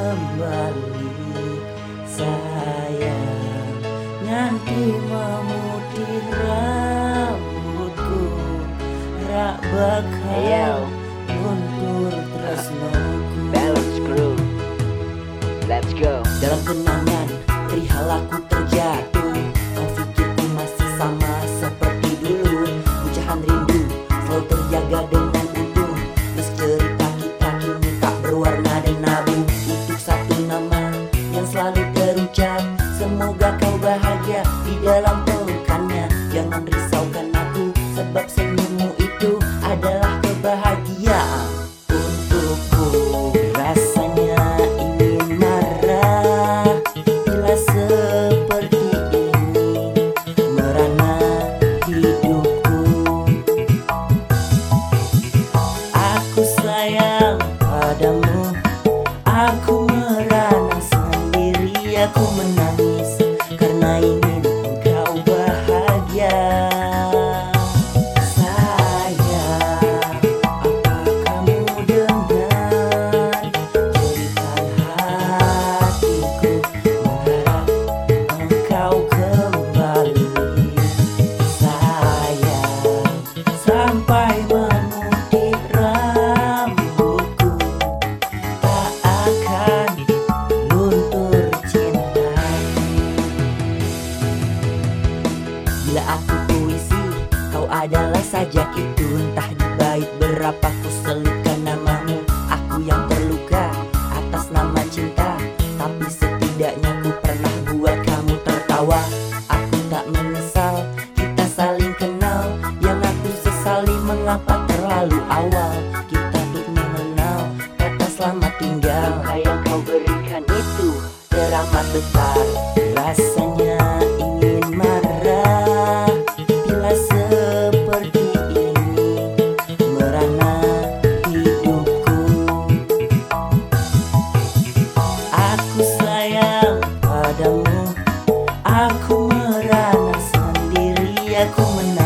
kembali sayang nganti memutih rambutku rak bakal luntur tresnoku Balance crew. Let's go. dalam kenangan perihal aku terjatuh selalu terucap. Semoga kau bahagia di dalam pelukannya. Jangan risaukan Aku menangis adalah sajak itu. Entah di bait berapa ku selipkan namamu. Aku yang terluka atas nama cinta. Tapi setidaknya ku pernah buat kamu tertawa. Aku tak menyesal kita saling kenal. Yang aku sesali mengapa terlalu awal. Kita tuh mengenal kata selamat tinggal. Duka yang kau berikan itu Teramat besar. Rasanya era como andar.